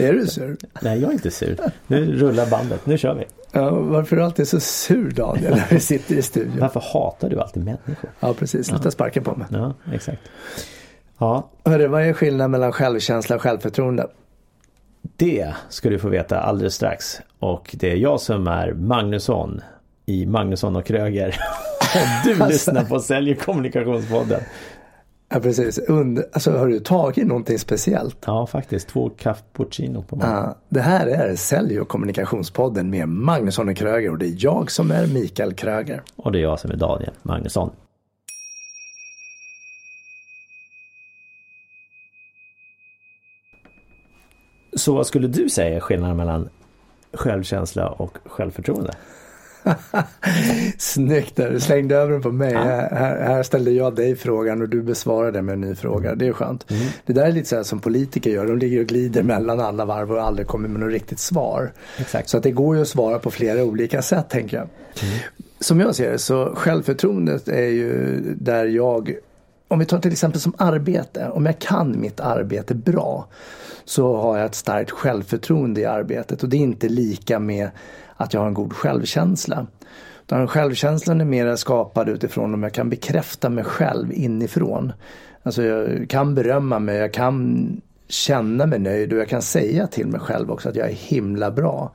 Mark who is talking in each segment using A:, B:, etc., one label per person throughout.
A: Är du sur?
B: Nej, jag är inte sur. Nu rullar bandet. Nu kör vi.
A: Ja, varför är du alltid så sur Daniel när vi sitter i studion?
B: Varför hatar du alltid människor?
A: Ja, precis. Sluta ja. sparka på mig.
B: Ja, exakt. Ja.
A: Hörru, vad är skillnaden mellan självkänsla och självförtroende?
B: Det ska du få veta alldeles strax. Och det är jag som är Magnusson i Magnusson och Kröger. du alltså... lyssnar på Sälj kommunikationspodden.
A: Ja precis. Und alltså har du tagit någonting speciellt?
B: Ja faktiskt. Två cappuccino på morgonen. Ja,
A: det här är Sälj och kommunikationspodden med Magnusson och Kröger och det är jag som är Mikael Kröger.
B: Och det är jag som är Daniel Magnusson. Så vad skulle du säga är skillnaden mellan självkänsla och självförtroende?
A: Snyggt där, du slängde över den på mig. Ja. Här, här, ställde jag dig frågan och du besvarade med en ny fråga. Det är skönt. Mm. Det där är lite så här som politiker gör, de ligger och glider mellan alla varv och aldrig kommer med något riktigt svar.
B: Exakt.
A: Så att det går ju att svara på flera olika sätt tänker jag. Mm. Som jag ser det så självförtroendet är ju där jag om vi tar till exempel som arbete, om jag kan mitt arbete bra så har jag ett starkt självförtroende i arbetet och det är inte lika med att jag har en god självkänsla. Utan självkänslan är mer skapad utifrån om jag kan bekräfta mig själv inifrån. Alltså jag kan berömma mig, jag kan känna mig nöjd och jag kan säga till mig själv också att jag är himla bra.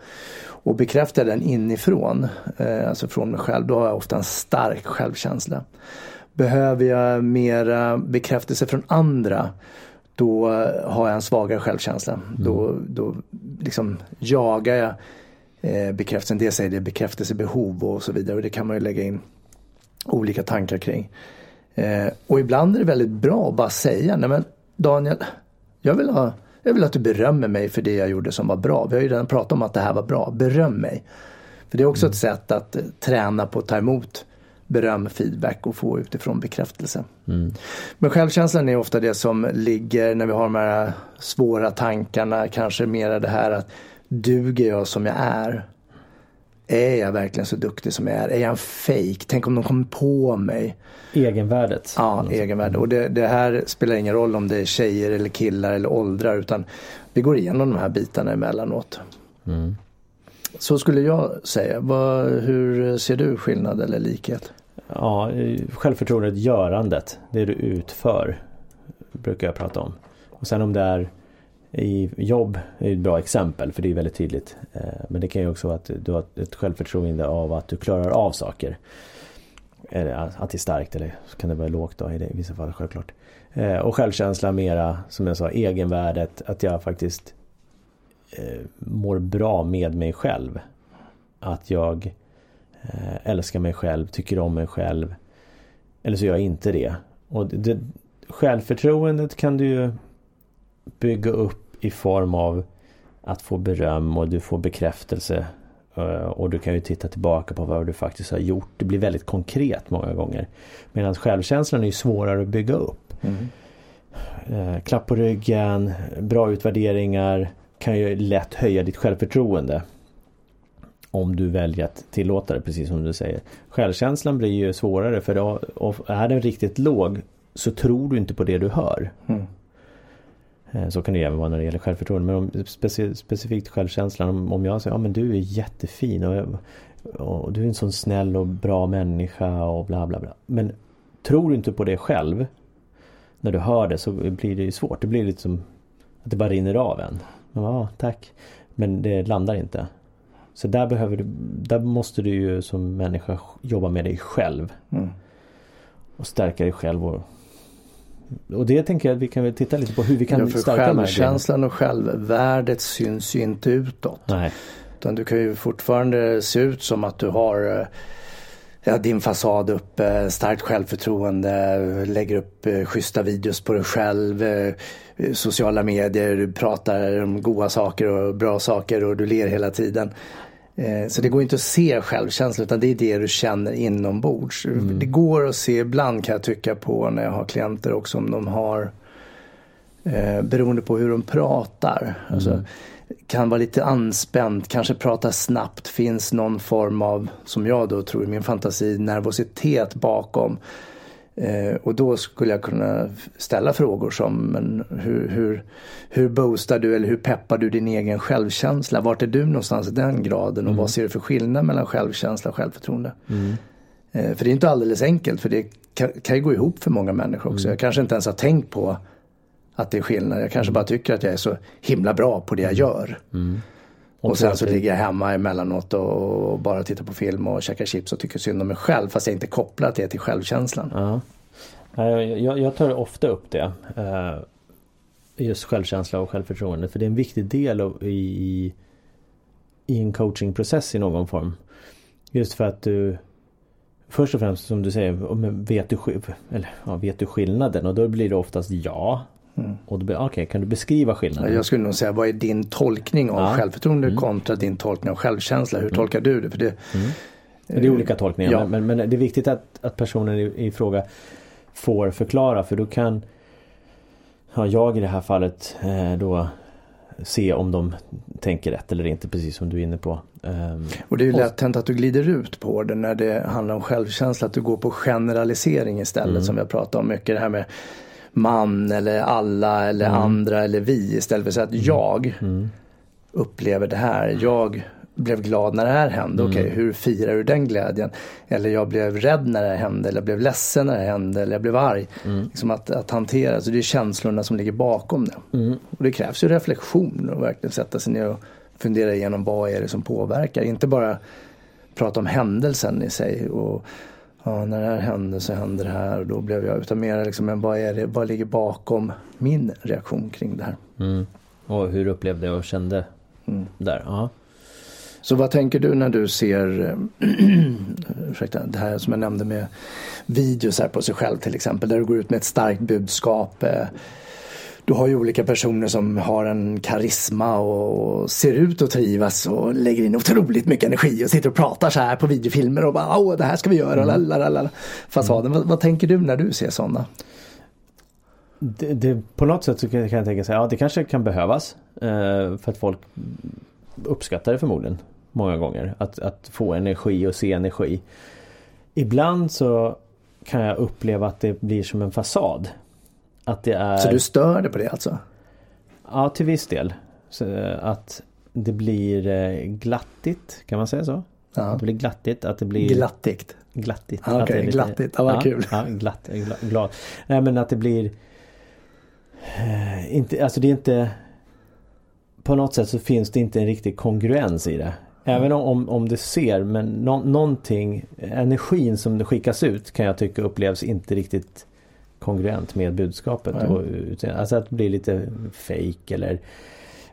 A: Och bekräftar den inifrån, eh, alltså från mig själv, då har jag ofta en stark självkänsla. Behöver jag mera bekräftelse från andra då har jag en svagare självkänsla. Mm. Då, då liksom jagar jag eh, bekräftelsen. Dels är det bekräftelsebehov och så vidare och det kan man ju lägga in olika tankar kring. Eh, och ibland är det väldigt bra att bara säga, nej men Daniel, jag vill, ha, jag vill att du berömmer mig för det jag gjorde som var bra. Vi har ju redan pratat om att det här var bra, beröm mig. För det är också mm. ett sätt att eh, träna på att ta emot beröm, feedback och få utifrån bekräftelse. Mm. Men självkänslan är ofta det som ligger när vi har de här svåra tankarna, kanske mer det här att duger jag som jag är? Är jag verkligen så duktig som jag är? Är jag en fake? Tänk om de kommer på mig?
B: Egenvärdet.
A: Ja, egenvärde. Och det, det, här spelar ingen roll om det är tjejer eller killar eller åldrar utan vi går igenom de här bitarna emellanåt. Mm. Så skulle jag säga. Vad, hur ser du skillnad eller likhet?
B: Ja, självförtroendet, görandet. Det du utför. Brukar jag prata om. Och sen om det är i jobb är ett bra exempel för det är väldigt tydligt. Eh, men det kan ju också vara att du har ett självförtroende av att du klarar av saker. Att det är starkt eller så kan det vara lågt då i, vissa fall självklart. Eh, och självkänsla mera som jag sa egenvärdet att jag faktiskt mår bra med mig själv. Att jag älskar mig själv, tycker om mig själv. Eller så gör jag inte det. Och det, självförtroendet kan du ju bygga upp i form av att få beröm och du får bekräftelse. Eh, och du kan ju titta tillbaka på vad du faktiskt har gjort. Det blir väldigt konkret många gånger. Medan självkänslan är svårare att bygga upp. Mm. Eh, klapp på ryggen, bra utvärderingar kan ju lätt höja ditt självförtroende. Om du väljer att tillåta det, precis som du säger. Självkänslan blir ju svårare för då, är den riktigt låg så tror du inte på det du hör. Mm. Eh, så kan det även vara när det gäller självförtroende. Men om, speci specifikt självkänslan. Om, om jag säger ja men du är jättefin och, och, du är en sån snäll och bra människa och bla bla bla. Men tror du inte på det själv. När du hör det så blir det ju svårt. Det blir lite som att det bara rinner av en. Ja, tack. Men det landar inte. Så där behöver du, där måste du ju som människa jobba med dig själv. Mm. Och stärka dig själv och och det tänker jag att vi kan väl titta lite på hur vi kan ja, för stärka
A: Självkänslan och självvärdet syns ju inte utåt.
B: Nej.
A: Utan du kan ju fortfarande se ut som att du har ja, din fasad upp, eh, starkt självförtroende, lägger upp eh, schyssta videos på dig själv, eh, sociala medier, du pratar om goda saker och bra saker och du ler hela tiden. Så det går inte att se självkänsla utan det är det du känner inombords. Mm. Det går att se ibland kan jag tycka på när jag har klienter också om de har eh, beroende på hur de pratar. Alltså, mm. Alltså, kan vara lite anspänt, kanske prata snabbt, finns någon form av, som jag då tror i min fantasi, nervositet bakom. Eh, och då skulle jag kunna ställa frågor som men hur, hur, hur boostar du eller hur peppar du din egen självkänsla? Vart är du någonstans i den graden och mm. vad ser du för skillnad mellan självkänsla och självförtroende? Mm. Eh, för det är inte alldeles enkelt för det kan, kan ju gå ihop för många människor också. Mm. Jag kanske inte ens har tänkt på att det är skillnad. Jag kanske bara tycker att jag är så himla bra på det jag gör. Mm. Och, och sen så ligger jag hemma emellanåt och bara tittar på film och käkar chips och tycker synd om mig själv fast jag inte kopplat det till självkänslan.
B: Ja. Jag, jag tar ofta upp det. Eh, just självkänsla och självförtroende för det är en viktig del av, i, i en coachingprocess i någon form. Just för att du Först och främst som du säger, vet du, eller, ja, vet du skillnaden? Och då blir det oftast ja. Mm. Och då, okay, kan du beskriva skillnaden?
A: Jag skulle nog säga, vad är din tolkning av ja. självförtroende mm. kontra din tolkning av självkänsla? Hur mm. tolkar du det? För det,
B: mm. det är olika tolkningar ja. men, men, det är viktigt att, att personen i, i fråga får förklara för då kan ja, jag i det här fallet eh, då se om de tänker rätt eller inte precis som du är inne på. Um,
A: och det är ju lätt hänt att du glider ut på det när det handlar om självkänsla. Att du går på generalisering istället mm. som vi har pratat om mycket. Det här med man eller alla eller mm. andra eller vi istället för att säga att mm. jag mm. upplever det här. Jag blev glad när det här hände. Mm. Okej, okay, hur firar du den glädjen? Eller jag blev rädd när det här hände. Eller jag blev ledsen när det hände. Eller jag blev arg. Mm. Liksom att, att hantera, så det är känslorna som ligger bakom det. Mm. Och det krävs ju reflektion och verkligen sätta sig ner och fundera igenom vad är det som påverkar. Inte bara prata om händelsen i sig. Och ja, när det här hände så hände det här och då blev jag utan mer liksom, men vad är det, vad ligger bakom min reaktion kring det här?
B: Mm. Och hur upplevde jag och kände mm. där? Aha.
A: Så vad tänker du när du ser ursäkta, det här som jag nämnde med videos här på sig själv till exempel där du går ut med ett starkt budskap eh, du har ju olika personer som har en karisma och ser ut att trivas och lägger in otroligt mycket energi och sitter och pratar så här på videofilmer och bara åh det här ska vi göra, mm. lalalala, fasaden. Mm. Vad, vad, tänker du när du ser sådana?
B: Det, det, på något sätt så kan jag tänka sig, ja det kanske kan behövas eh, för att folk uppskattar det förmodligen många gånger. Att, att få energi och se energi. Ibland så kan jag uppleva att det blir som en fasad. Att det är...
A: Så du stör dig på det alltså?
B: Ja, till viss del. Så eh, att det blir eh, glattigt, kan man säga så? Ja. Att det blir glattigt, att det blir...
A: Glattigt?
B: Glattigt.
A: Ah, Okej, okay. lite... glattigt, ja vad
B: ja,
A: kul.
B: Ja, glatt, glad, glad. Nej men att det blir... Eh, inte, alltså det är inte... På något sätt så finns det inte en riktig kongruens i det. Även om, om det ser, men no, någonting, energin som det skickas ut kan jag tycka upplevs inte riktigt kongruent med budskapet. Och, alltså att blir lite fake eller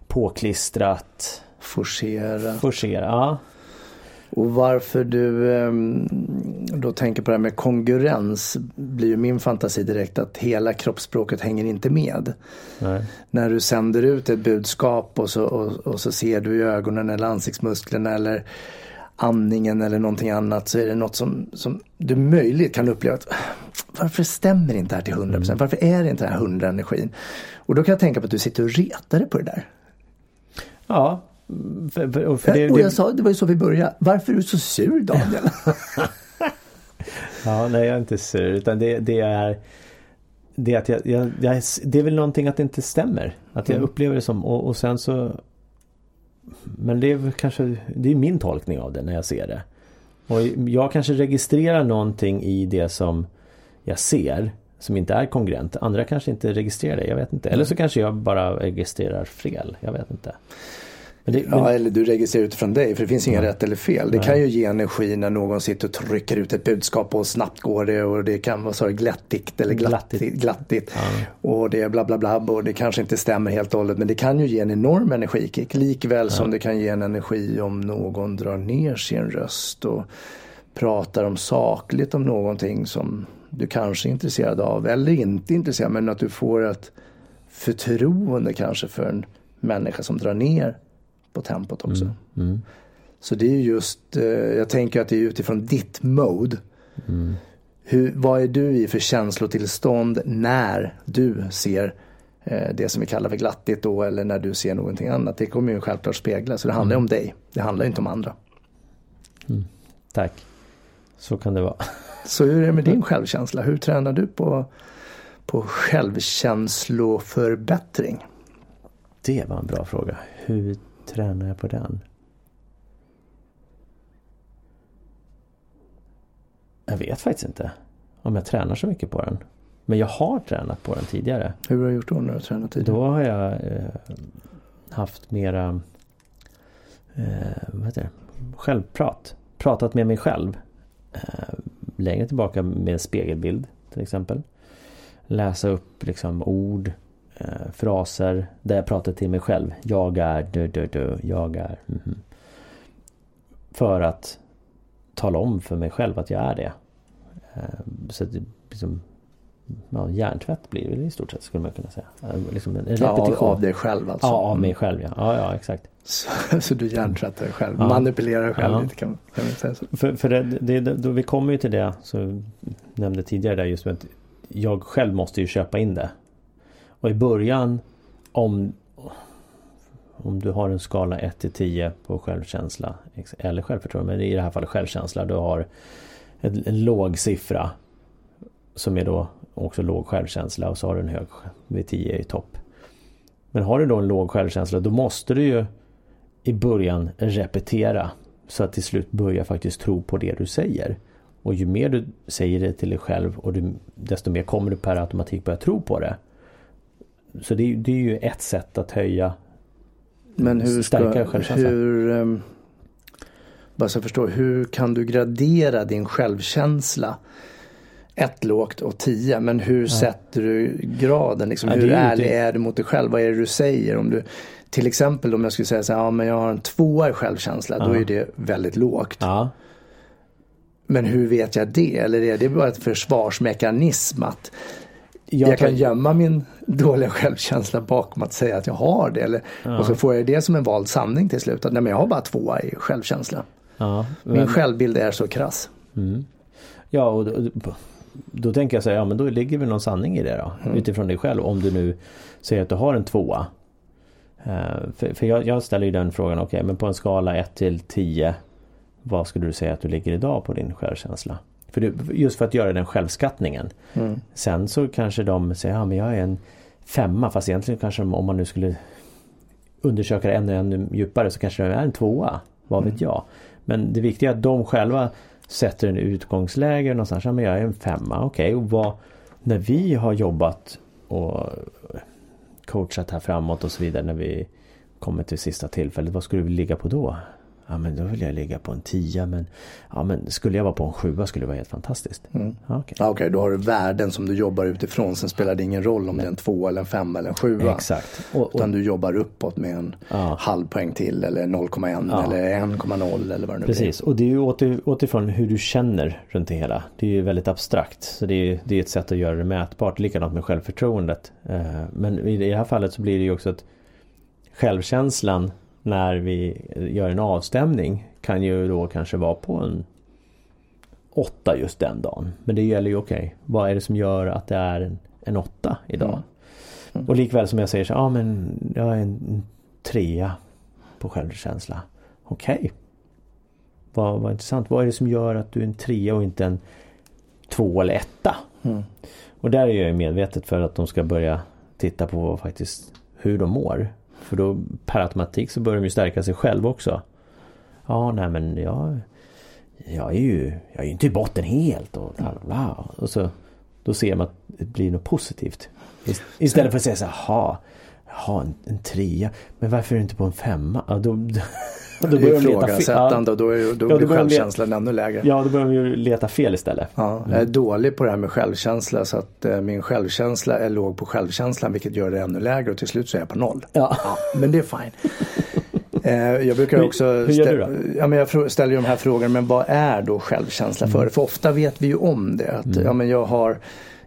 B: påklistrat.
A: Forcera.
B: Forcera, ja.
A: Och varför du ehm, då tänker på det här med kongruens blir ju min fantasi direkt att hela kroppsspråket hänger inte med. Nej. När du sänder ut ett budskap och så, och, och, så ser du i ögonen eller ansiktsmusklerna eller andningen eller någonting annat så är det något som, som du möjligt kan uppleva att varför stämmer inte det här till 100%? Mm. Varför är det inte den här 100 energin? Och då kan jag tänka på att du sitter och retar dig på det där.
B: Ja.
A: För, för, för det, och jag det... sa, det var ju så vi började. Varför är du så sur Daniel?
B: ja, nej jag är inte sur utan det, det är det, att jag, jag, jag, det är väl någonting att det inte stämmer. Att jag mm. upplever det som och, och sen så Men det är kanske Det är min tolkning av det när jag ser det. Och jag kanske registrerar någonting i det som jag ser som inte är kongruent. Andra kanske inte registrerar det, jag vet inte. Eller så kanske jag bara registrerar fel, jag vet inte.
A: Men det, ja, men... eller du registrerar utifrån dig för det finns inga ja. rätt eller fel. Det Nej. kan ju ge energi när någon sitter och trycker ut ett budskap och snabbt går det och det kan vara så glättigt eller glattigt. glattigt. Ja. Och det är bla bla bla och det kanske inte stämmer helt och hållet men det kan ju ge en enorm energikick. Likväl ja. som det kan ge en energi om någon drar ner sin röst och pratar om sakligt om någonting som du kanske är intresserad av eller inte intresserad men att du får ett förtroende kanske för en människa som drar ner på tempot också.
B: Mm. Mm.
A: Så det är just, eh, jag tänker att det är utifrån ditt mode. Hur, vad är du i för känslotillstånd när du ser eh, det som vi kallar för glattigt då eller när du ser någonting annat. Det kommer ju självklart spegla så det handlar om dig. Det handlar inte om andra.
B: Tack. Så kan det vara.
A: Så hur är det med din självkänsla? Hur tränar du på, på självkänsloförbättring?
B: Det var en bra fråga. Hur tränar jag på den? Jag vet faktiskt inte om jag tränar så mycket på den. Men jag har tränat på den tidigare.
A: Hur har du gjort då när du har tränat tidigare?
B: Då har jag eh, haft mera eh, vad heter det? självprat. Pratat med mig själv. Eh, längre tillbaka med en spegelbild till exempel. Läsa upp liksom ord, eh, fraser där jag pratar till mig själv. Jag är dö, dö, dö, jag är mhm. För att tala om för mig själv att jag är det. Eh, så att det liksom Ja, hjärntvätt blir det i stort sett skulle man kunna säga. Eh, Liksom en
A: Ja, av,
B: repetition.
A: dig själv alltså?
B: Ja, av mig själv ja. Ja, ja exakt.
A: Så, så du hjärntvättar dig själv,
B: Ja.
A: manipulerar dig själv
B: Ja.
A: lite kan, kan vi säga så.
B: För, för det, det, då vi kommer ju till det, så nämnde tidigare där just med att jag själv måste ju köpa in det. Och i början om om du har en skala 1 till 10 på självkänsla eller självförtroende, men i det här fallet självkänsla, du har en, en låg siffra som är då också låg självkänsla och så har du en hög vid 10 i topp. Men har du då en låg självkänsla då måste du ju i början repetera så att till slut börjar faktiskt tro på det du säger. Och ju mer du säger det till dig själv och du, desto mer kommer du per automatik börja tro på det. Så det, är- det är ju ett sätt att höja
A: Men hur
B: Stärka
A: ska, hur, um, bara så jag förstår, hur kan du gradera din självkänsla? Ett lågt och tio, men hur sätter du graden? Liksom,
B: Ja,
A: hur
B: är
A: ärlig
B: det-
A: är du mot dig själv? Vad är det du säger? Om du, till exempel om jag skulle säga så här, ja men jag har en tvåa i självkänsla, då
B: Ja.
A: är det väldigt lågt.
B: Ja,
A: Men hur vet jag det? Eller är det bara ett försvarsmekanism att
B: jag,
A: jag, kan gömma min dåliga självkänsla bakom att säga att jag har det. Eller, Och så får jag det som en vald sanning till slut. Att nej, men jag har bara tvåa i självkänsla.
B: ja,
A: Min
B: men,
A: självbild är så krass.
B: ja och då, då tänker jag så här, ja men då ligger väl någon sanning i det då.
A: Mm.
B: Utifrån dig själv. Om du nu säger att du har en tvåa. Eh, för för jag, jag ställer ju den frågan, okej men på en skala 1 till 10. Vad skulle du säga att du ligger idag på din självkänsla? För du, just för att göra den självskattningen.
A: Mm.
B: Sen så kanske de säger, ja men jag är en femma. Fast egentligen kanske de, om man nu skulle undersöka det ännu, ännu djupare så kanske det är en tvåa. Vad vet jag. Men det viktiga är att de själva sätter en utgångsläge någonstans. Ja men jag är en femma. Okej, och vad, när vi har jobbat och coachat här framåt och så vidare. När vi kommer till sista tillfället. Vad skulle vi ligga på då? Ja men då vill jag ligga på en tia men Ja men skulle jag vara på en sjua skulle det vara helt fantastiskt.
A: Mm.
B: Ja, okej.
A: Ja, Okej, då har du värden som du jobbar utifrån. Sen spelar det ingen roll om det är en två eller en femma eller en sjua.
B: Exakt. Och, och,
A: Utan du jobbar uppåt med en
B: Ja.
A: halv poäng till eller 0,1
B: Ja.
A: eller 1,0 eller vad det nu
B: Precis, och det är ju åter, återifrån hur du känner runt det hela. Det är ju väldigt abstrakt. Så det är, det är ett sätt att göra det mätbart. Likadant med självförtroendet. Eh, Men i det här fallet så blir det ju också att självkänslan när vi gör en avstämning kan ju då kanske vara på en åtta just den dagen. Men det gäller ju okej, vad är det som gör att det är en, en åtta idag? Och likväl som jag säger så ja men jag är en trea på självkänsla. Okej. Vad, vad intressant. Vad är det som gör att du är en trea och inte en två eller etta?
A: Mm.
B: Och där är jag medvetet för att de ska börja titta på faktiskt hur de mår. För då per automatik så börjar de ju stärka sig själv också. Ja, nej men jag, jag är ju jag är inte i botten helt och bla, bla, bla. Och så då ser man att det blir något positivt. Ist- Istället för att säga så här, jaha, jaha en, en trea, men varför är du inte på en femma? Ja, då, då, börjar
A: ifrågasättande och då, är, då
B: Ja, då
A: blir
B: leta-
A: självkänslan ännu lägre.
B: Ja, då börjar de ju leta fel istället.
A: Ja, jag är dålig på det här med självkänsla så att eh, min självkänsla är låg på självkänslan vilket gör det ännu lägre och till slut så är jag på noll.
B: Ja.
A: Ja, men det är fine. Eh, jag brukar
B: Hur-
A: också
B: hur du då?
A: ja, men jag ställer ju de här frågorna, men vad är då självkänsla
B: Mm.
A: för? För ofta vet vi ju om det. Att ja, men jag har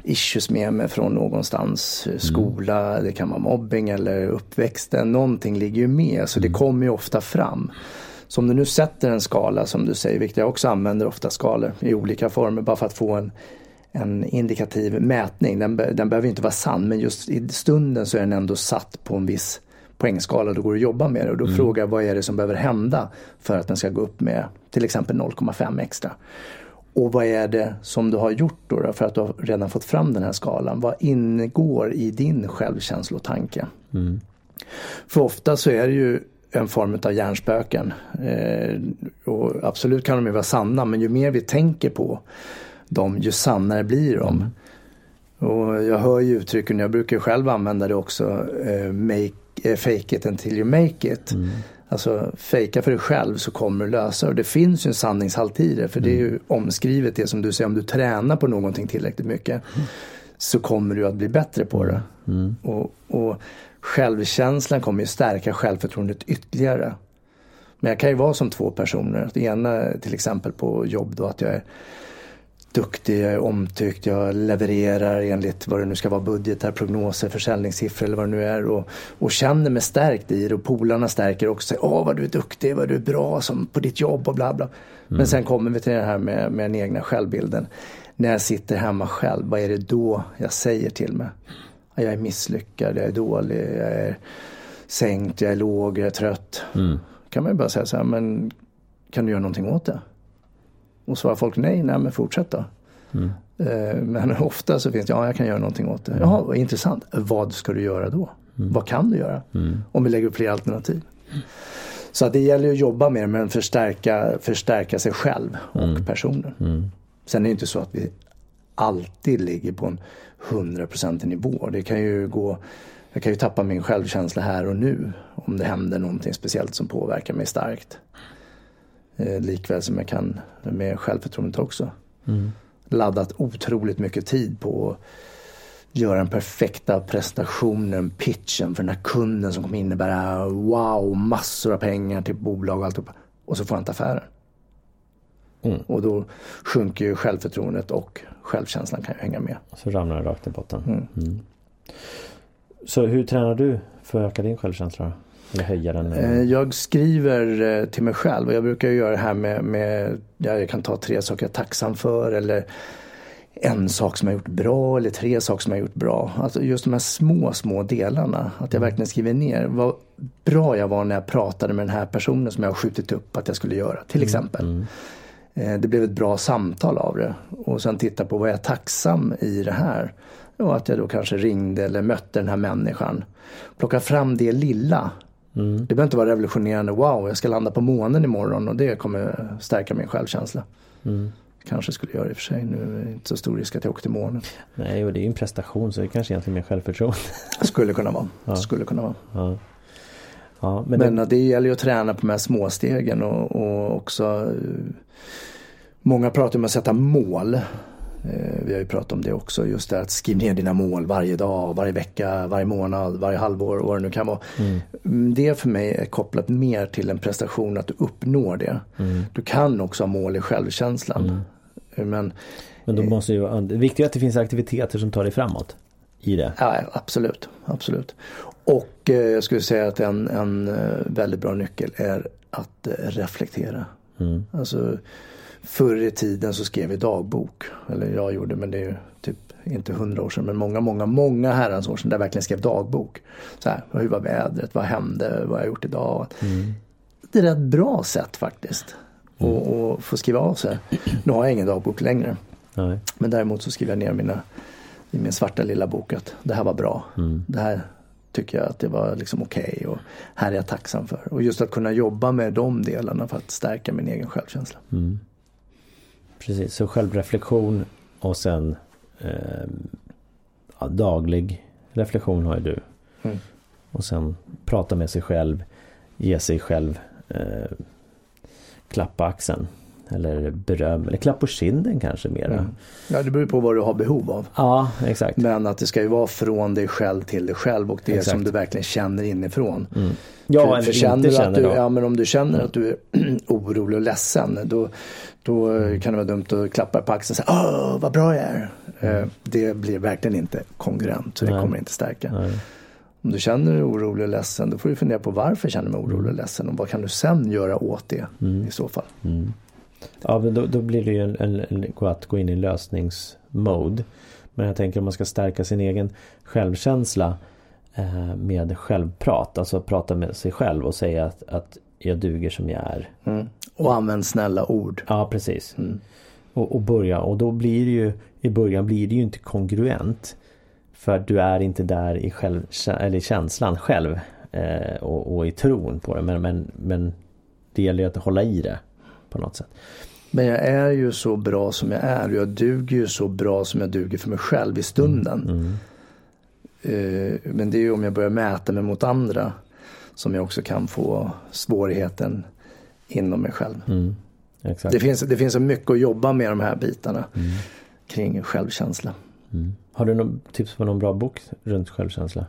A: issues med mig från någonstans,
B: Mm.
A: eh, skola, det kan vara mobbing eller uppväxten. Någonting ligger ju med så
B: Mm.
A: det kommer ju ofta fram. Så om du nu sätter en skala som du säger, vilket jag också använder ofta skalor i olika former bara för att få en, en indikativ mätning. Den, den behöver inte vara sann men just i stunden så är den ändå satt på en viss poängskala. Då går det att jobba med det och då frågar jag vad är det som behöver hända för att den ska gå upp med till exempel 0,5 extra. Och vad är det som du har gjort då, då för att du har redan fått fram den här skalan? Vad ingår i din självkänslotanke? För ofta så är det ju en form av hjärnspöken. Eh, och absolut kan de ju vara sanna men ju mer vi tänker på dem ju sannare blir de. Och jag hör ju uttrycken, jag brukar själv använda det också, eh, make, eh, fake it until you make it. Alltså fejka för dig själv så kommer du lösa. Och det finns ju en sanningshalt i det för det är ju omskrivet det som du säger, om du tränar på någonting tillräckligt mycket så kommer du att bli bättre på det. Och, och självkänslan kommer ju stärka självförtroendet ytterligare. Men jag kan ju vara som två personer. Det ena till exempel på jobb då att jag är duktig, jag är omtyckt, jag levererar enligt vad det nu ska vara, budgetar, prognoser, försäljningssiffror eller vad det nu är. Och, och känner mig stärkt i det och polarna stärker också. Säger, Åh vad du är duktig, vad du är bra som på ditt jobb och bla bla. Men sen kommer vi till det här med, med den egna självbilden. När jag sitter hemma själv, vad är det då jag säger till mig? Ja, Jag är misslyckad, jag är dålig, jag är sänkt, jag är låg, jag är trött. kan man ju bara säga så här, men kan du göra någonting åt det? Och svarar folk nej, nej men fortsätt då. Eh, Men ofta så finns det, ja jag kan göra någonting åt det. Jaha, vad intressant. Vad ska du göra då? Vad kan du göra? Om vi lägger upp fler alternativ. Så att det gäller att jobba med det men förstärka, förstärka sig själv och personen. Sen är det inte så att vi alltid ligger på en 100% nivå. Det kan ju gå, jag kan ju tappa min självkänsla här och nu om det händer någonting speciellt som påverkar mig starkt. Eh, likväl som jag kan med självförtroendet också. Laddat otroligt mycket tid på att göra den perfekta prestationen, pitchen för den här kunden som kommer innebära wow, massor av pengar till bolag och alltihopa. Och så får jag inte affären. Och då sjunker ju självförtroendet och självkänslan kan ju hänga med.
B: Så ramlar den rakt i botten. Mm. Så hur tränar du för att öka din självkänsla? Eller höja den?
A: Eh, Jag skriver eh, till mig själv och jag brukar göra det här med, med ja, jag kan ta tre saker jag är tacksam för eller en sak som jag gjort bra eller tre saker som jag gjort bra. Alltså just de här små, små delarna. Att jag verkligen skriver ner vad bra jag var när jag pratade med den här personen som jag har skjutit upp att jag skulle göra. Till exempel. Eh, Det blev ett bra samtal av det. Och sen titta på vad jag är tacksam i det här. Och att jag då kanske ringde eller mötte den här människan. Plocka fram det lilla. Det behöver inte vara revolutionerande. Wow, jag ska landa på månen imorgon och det kommer stärka min självkänsla. Kanske skulle göra det i och för sig. Nu är det inte så stor risk att jag åker till månen.
B: Nej, och det är ju en prestation så det är kanske egentligen mer självförtroende.
A: Skulle kunna vara. Skulle kunna vara.
B: ja. Ja, men,
A: Men
B: det,
A: det gäller ju att träna på de här småstegen och, och också eh, Många pratar om att sätta mål. Eh, Vi har ju pratat om det också, just det att skriv ner dina mål varje dag, varje vecka, varje månad, varje halvår, vad det nu kan vara. Mm, Det för mig är kopplat mer till en prestation, att du uppnår det. Du kan också ha mål i självkänslan. Men
B: men då måste ju, det viktiga är att det finns aktiviteter som tar dig framåt. I det.
A: Ja, absolut. absolut. Och eh, jag skulle säga att en, en eh, väldigt bra nyckel är att eh, reflektera. Alltså, förr i tiden så skrev vi dagbok. Eller jag gjorde, men det är ju typ inte hundra år sedan. Men många, många, många herrans år sedan där jag verkligen skrev dagbok. Så här, hur var vädret? Vad hände? Vad har jag gjort idag? Det är ett rätt bra sätt faktiskt. Och, och få skriva av sig. Nu har jag ingen dagbok längre.
B: Nej.
A: Men däremot så skriver jag ner mina, i min svarta lilla bok att det här var bra. Det här tycker jag att det var liksom okej och här är jag tacksam för. Och just att kunna jobba med de delarna för att stärka min egen självkänsla.
B: Precis, så självreflektion och sen eh, ja, daglig reflektion har ju du.
A: Mm.
B: Och sen prata med sig själv, ge sig själv eh, klapp på axeln. Eller beröm eller klapp på kinden kanske mera. Mm.
A: Ja det beror på vad du har behov av.
B: Ja exakt.
A: Men att det ska ju vara från dig själv till dig själv och det exakt. som du verkligen känner inifrån.
B: Mm. Ja för, eller för känner inte känner
A: du,
B: då.
A: Ja men om du känner att du är orolig och ledsen då, då kan det vara dumt att klappa på axeln och säga Åh vad bra jag är. Mm. Det blir verkligen inte kongruent så det Nej. kommer inte stärka. Nej. Om du känner dig orolig och ledsen då får du fundera på varför känner du mig orolig och mm. ledsen och vad kan du sen göra åt det mm. i så fall.
B: Mm. Ja men då, då, blir det ju en, en, en, att gå in i lösningsmode. Men jag tänker om man ska stärka sin egen självkänsla eh, med självprat. Alltså prata med sig själv och säga att, att jag duger som jag är.
A: Mm. Och använd snälla ord.
B: Ja precis. Mm. Och, och börja och då blir det ju i början blir det ju inte kongruent. För du är inte där i, själv, eller i känslan själv eh, och, och, i tron på det. Men, men, men det gäller ju att hålla i det på något sätt.
A: Men jag är ju så bra som jag är och jag duger ju så bra som jag duger för mig själv i stunden. Mm. Mm. Eh, men det är ju om jag börjar mäta mig mot andra som jag också kan få svårigheten inom mig själv. Mm. Det, finns, det finns så mycket att jobba med de här bitarna mm. kring självkänsla.
B: Mm. Har du någon tips på någon bra bok runt självkänsla?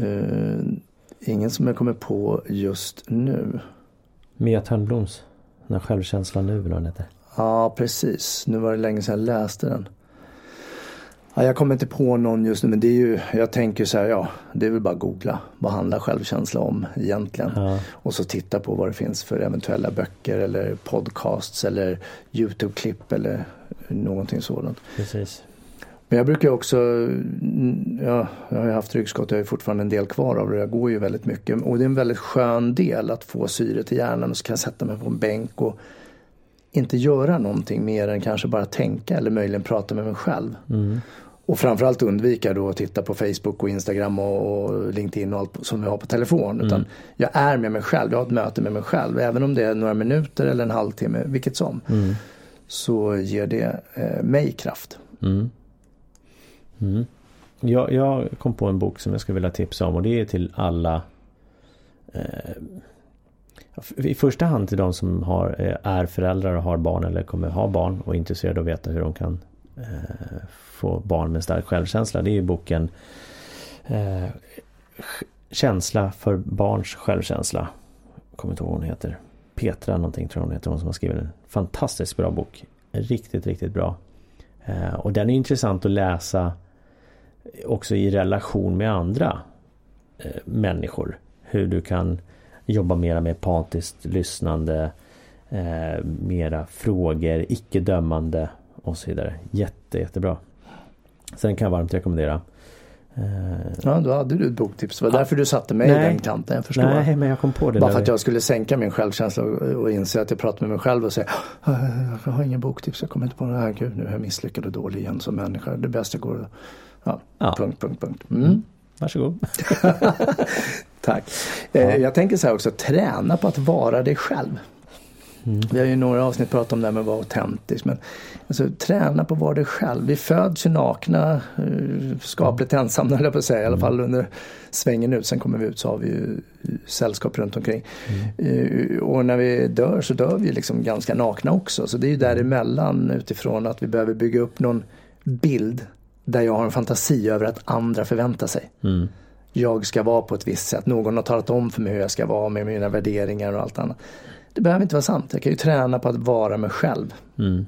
A: Uh, ingen som jag kommer på just nu.
B: Mia Törnbloms När självkänslan nu eller vad den heter.
A: Ja precis. Nu var det länge sedan jag läste den. Ja, jag kommer inte på någon just nu men det är ju, jag tänker så här, ja det är väl bara googla. Vad handlar självkänsla om egentligen? Ja. Och så titta på vad det finns för eventuella böcker eller podcasts eller Youtube-klipp eller någonting sådant.
B: Precis.
A: Men jag brukar också, ja, jag har haft ryggskott, jag har fortfarande en del kvar av det. Jag går ju väldigt mycket och det är en väldigt skön del att få syre till hjärnan och så kan jag sätta mig på en bänk och inte göra någonting mer än kanske bara tänka eller möjligen prata med mig själv. Mm. Och framförallt undvika då att titta på Facebook och Instagram och, LinkedIn och allt som vi har på telefon. Utan mm. jag är med mig själv, jag har ett möte med mig själv. Även om det är några minuter eller en halvtimme, vilket som. Mm. Så ger det eh, mig kraft.
B: Mm mm. Jag, jag, kom på en bok som jag skulle vilja tipsa om och det är till alla eh, i första hand till de som har, eh, är föräldrar och har barn eller kommer ha barn och är intresserade av att veta hur de kan eh, få barn med stark självkänsla. Det är ju boken eh, Känsla för barns självkänsla. Jag kommer inte ihåg vad hon heter. Petra någonting tror jag hon heter. Hon som har skrivit en fantastiskt bra bok. Riktigt, riktigt bra. Eh, och den är intressant att läsa också i relation med andra eh, människor. Hur du kan jobba mera med empatiskt lyssnande, eh, mera frågor, icke dömande och så vidare. Jätte, jättebra. Så den kan jag varmt rekommendera.
A: Eh, ja, då hade du ett boktips. Det var ja. därför du satte mig Nej. i den kanten. Jag förstår.
B: Nej, men jag kom på det.
A: Bara för att jag skulle sänka min självkänsla och, inse att jag pratar med mig själv och säger Jag har ingen boktips, jag kommer inte på det här. Gud, nu är jag misslyckad och dålig igen som människa. Det bästa går Ja, ja. punkt, punkt, punkt. Mm. Mm.
B: Varsågod.
A: Tack. Ja. Eh, jag tänker så här också, träna på att vara dig själv. Mm. Vi har ju några avsnitt pratat om det här med att vara autentisk. Men alltså, träna på att vara dig själv. Vi föds ju nakna, eh, skapligt ensamma höll jag på att säga. I alla fall under svängen ut. Sen kommer vi ut så har vi ju sällskap runt omkring. Mm. Och när vi dör så dör vi liksom ganska nakna också. Så det är ju däremellan utifrån att vi behöver bygga upp någon bild där jag har en fantasi över att andra förväntar sig. Mm. Jag ska vara på ett visst sätt. Någon har talat om för mig hur jag ska vara med mina värderingar och allt annat. Det behöver inte vara sant. Jag kan ju träna på att vara mig själv.
B: Mm.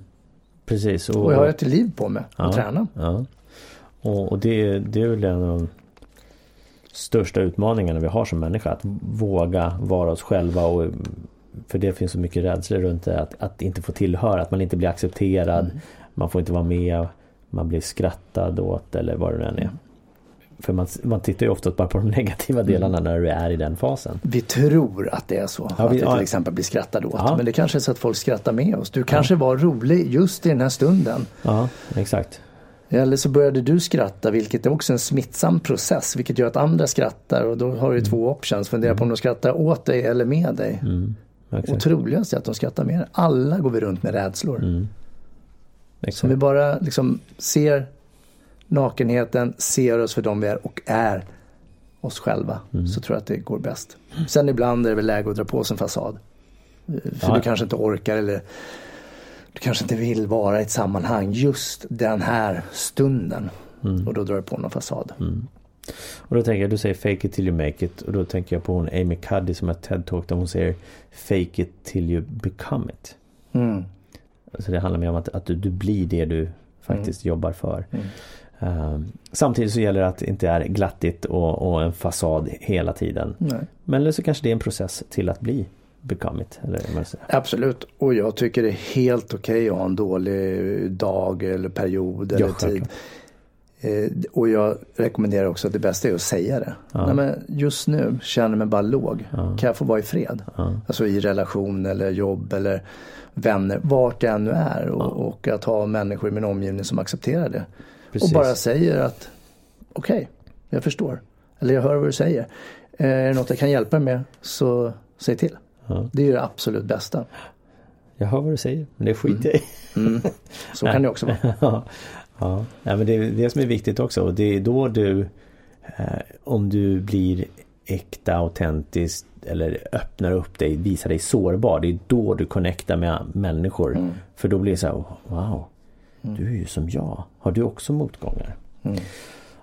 B: Precis.
A: Och, och jag har ett liv på mig ja, att träna.
B: Ja. Och, och det, det är väl en av de största utmaningarna vi har som människa. Att våga vara oss själva. Och, för det finns så mycket rädsla runt det. Att, att inte få tillhöra, att man inte blir accepterad. Mm. Man får inte vara med. Man blir skrattad åt eller vad det nu än är. Mm. För man, man tittar ju ofta bara på de negativa mm. delarna mm. när du är i den fasen.
A: Vi tror att det är så. Ja, vi, att vi till exempel blir skrattade åt. Ja. Men det kanske är så att folk skrattar med oss. Du kanske ja. var rolig just i den här stunden.
B: Ja, exakt.
A: Eller så började du skratta vilket är också en smittsam process vilket gör att andra skrattar och då har du mm. två options. Fundera på om de skrattar åt dig eller med dig. Mm. Och troligast är att de skrattar med dig. Alla går vi runt med rädslor. Mm. Så om vi bara liksom ser nakenheten, ser oss för dem vi är och är oss själva. Mm. Så tror jag att det går bäst. Sen ibland är det väl läge att dra på sig en fasad. För ja. du kanske inte orkar eller du kanske inte vill vara i ett sammanhang just den här stunden. Mm. Och då drar du på någon fasad. Mm.
B: Och då tänker jag, du säger fake it till you make it. Och då tänker jag på hon Amy Cuddy som har TED-talk där hon säger fake it till you become it. Mm. Så det handlar mer om att, att du, du blir det du faktiskt mm. jobbar för. Uh, samtidigt så gäller det att det inte är glattigt och, och en fasad hela tiden. Nej. Men så kanske det är en process till att bli become it. Eller
A: Absolut och jag tycker det är helt okej okay att ha en dålig dag eller period eller ja, tid. Eh, och jag rekommenderar också att det bästa är att säga det. Ja. Nej, men just nu känner jag mig bara låg. Ja. Kan jag få vara i fred? Ja. Alltså i relation eller jobb eller vänner, vart jag än nu är. Och, och, att ha människor i min omgivning som accepterar det. Precis. Och bara säger att okej, okay, jag förstår. Eller jag hör vad du säger. Eh, är det något jag kan hjälpa dig med så säg till. Det är ju det absolut bästa.
B: Jag hör vad du säger, men det skiter jag i.
A: Mm. Mm. Så kan det också vara.
B: Ja, ja men det är det som är viktigt också och det är då du eh, om du blir äkta, autentisk eller öppnar upp dig, visar dig sårbar. Det är då du connectar med människor. Mm. För då blir det så här, wow, mm. du är ju som jag. Har du också motgångar? Mm.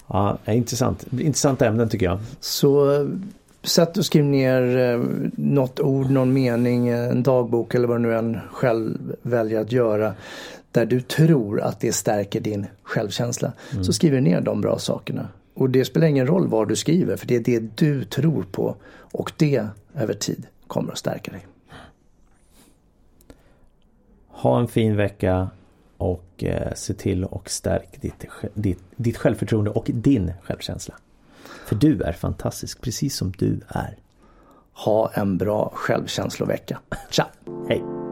B: Ja, intressant. Intressanta ämnen tycker jag.
A: Så sätt och skriv ner eh, något ord, någon mening, en dagbok eller vad du nu än själv väljer att göra där du tror att det stärker din självkänsla. Mm. Så skriver du ner de bra sakerna. Och det spelar ingen roll vad du skriver för det är det du tror på och det över tid kommer att stärka dig.
B: Ha en fin vecka och eh, se till och stärk ditt, ditt, ditt självförtroende och din självkänsla. För du är fantastisk precis som du är.
A: Ha en bra självkänslovecka. Tja!
B: Hej!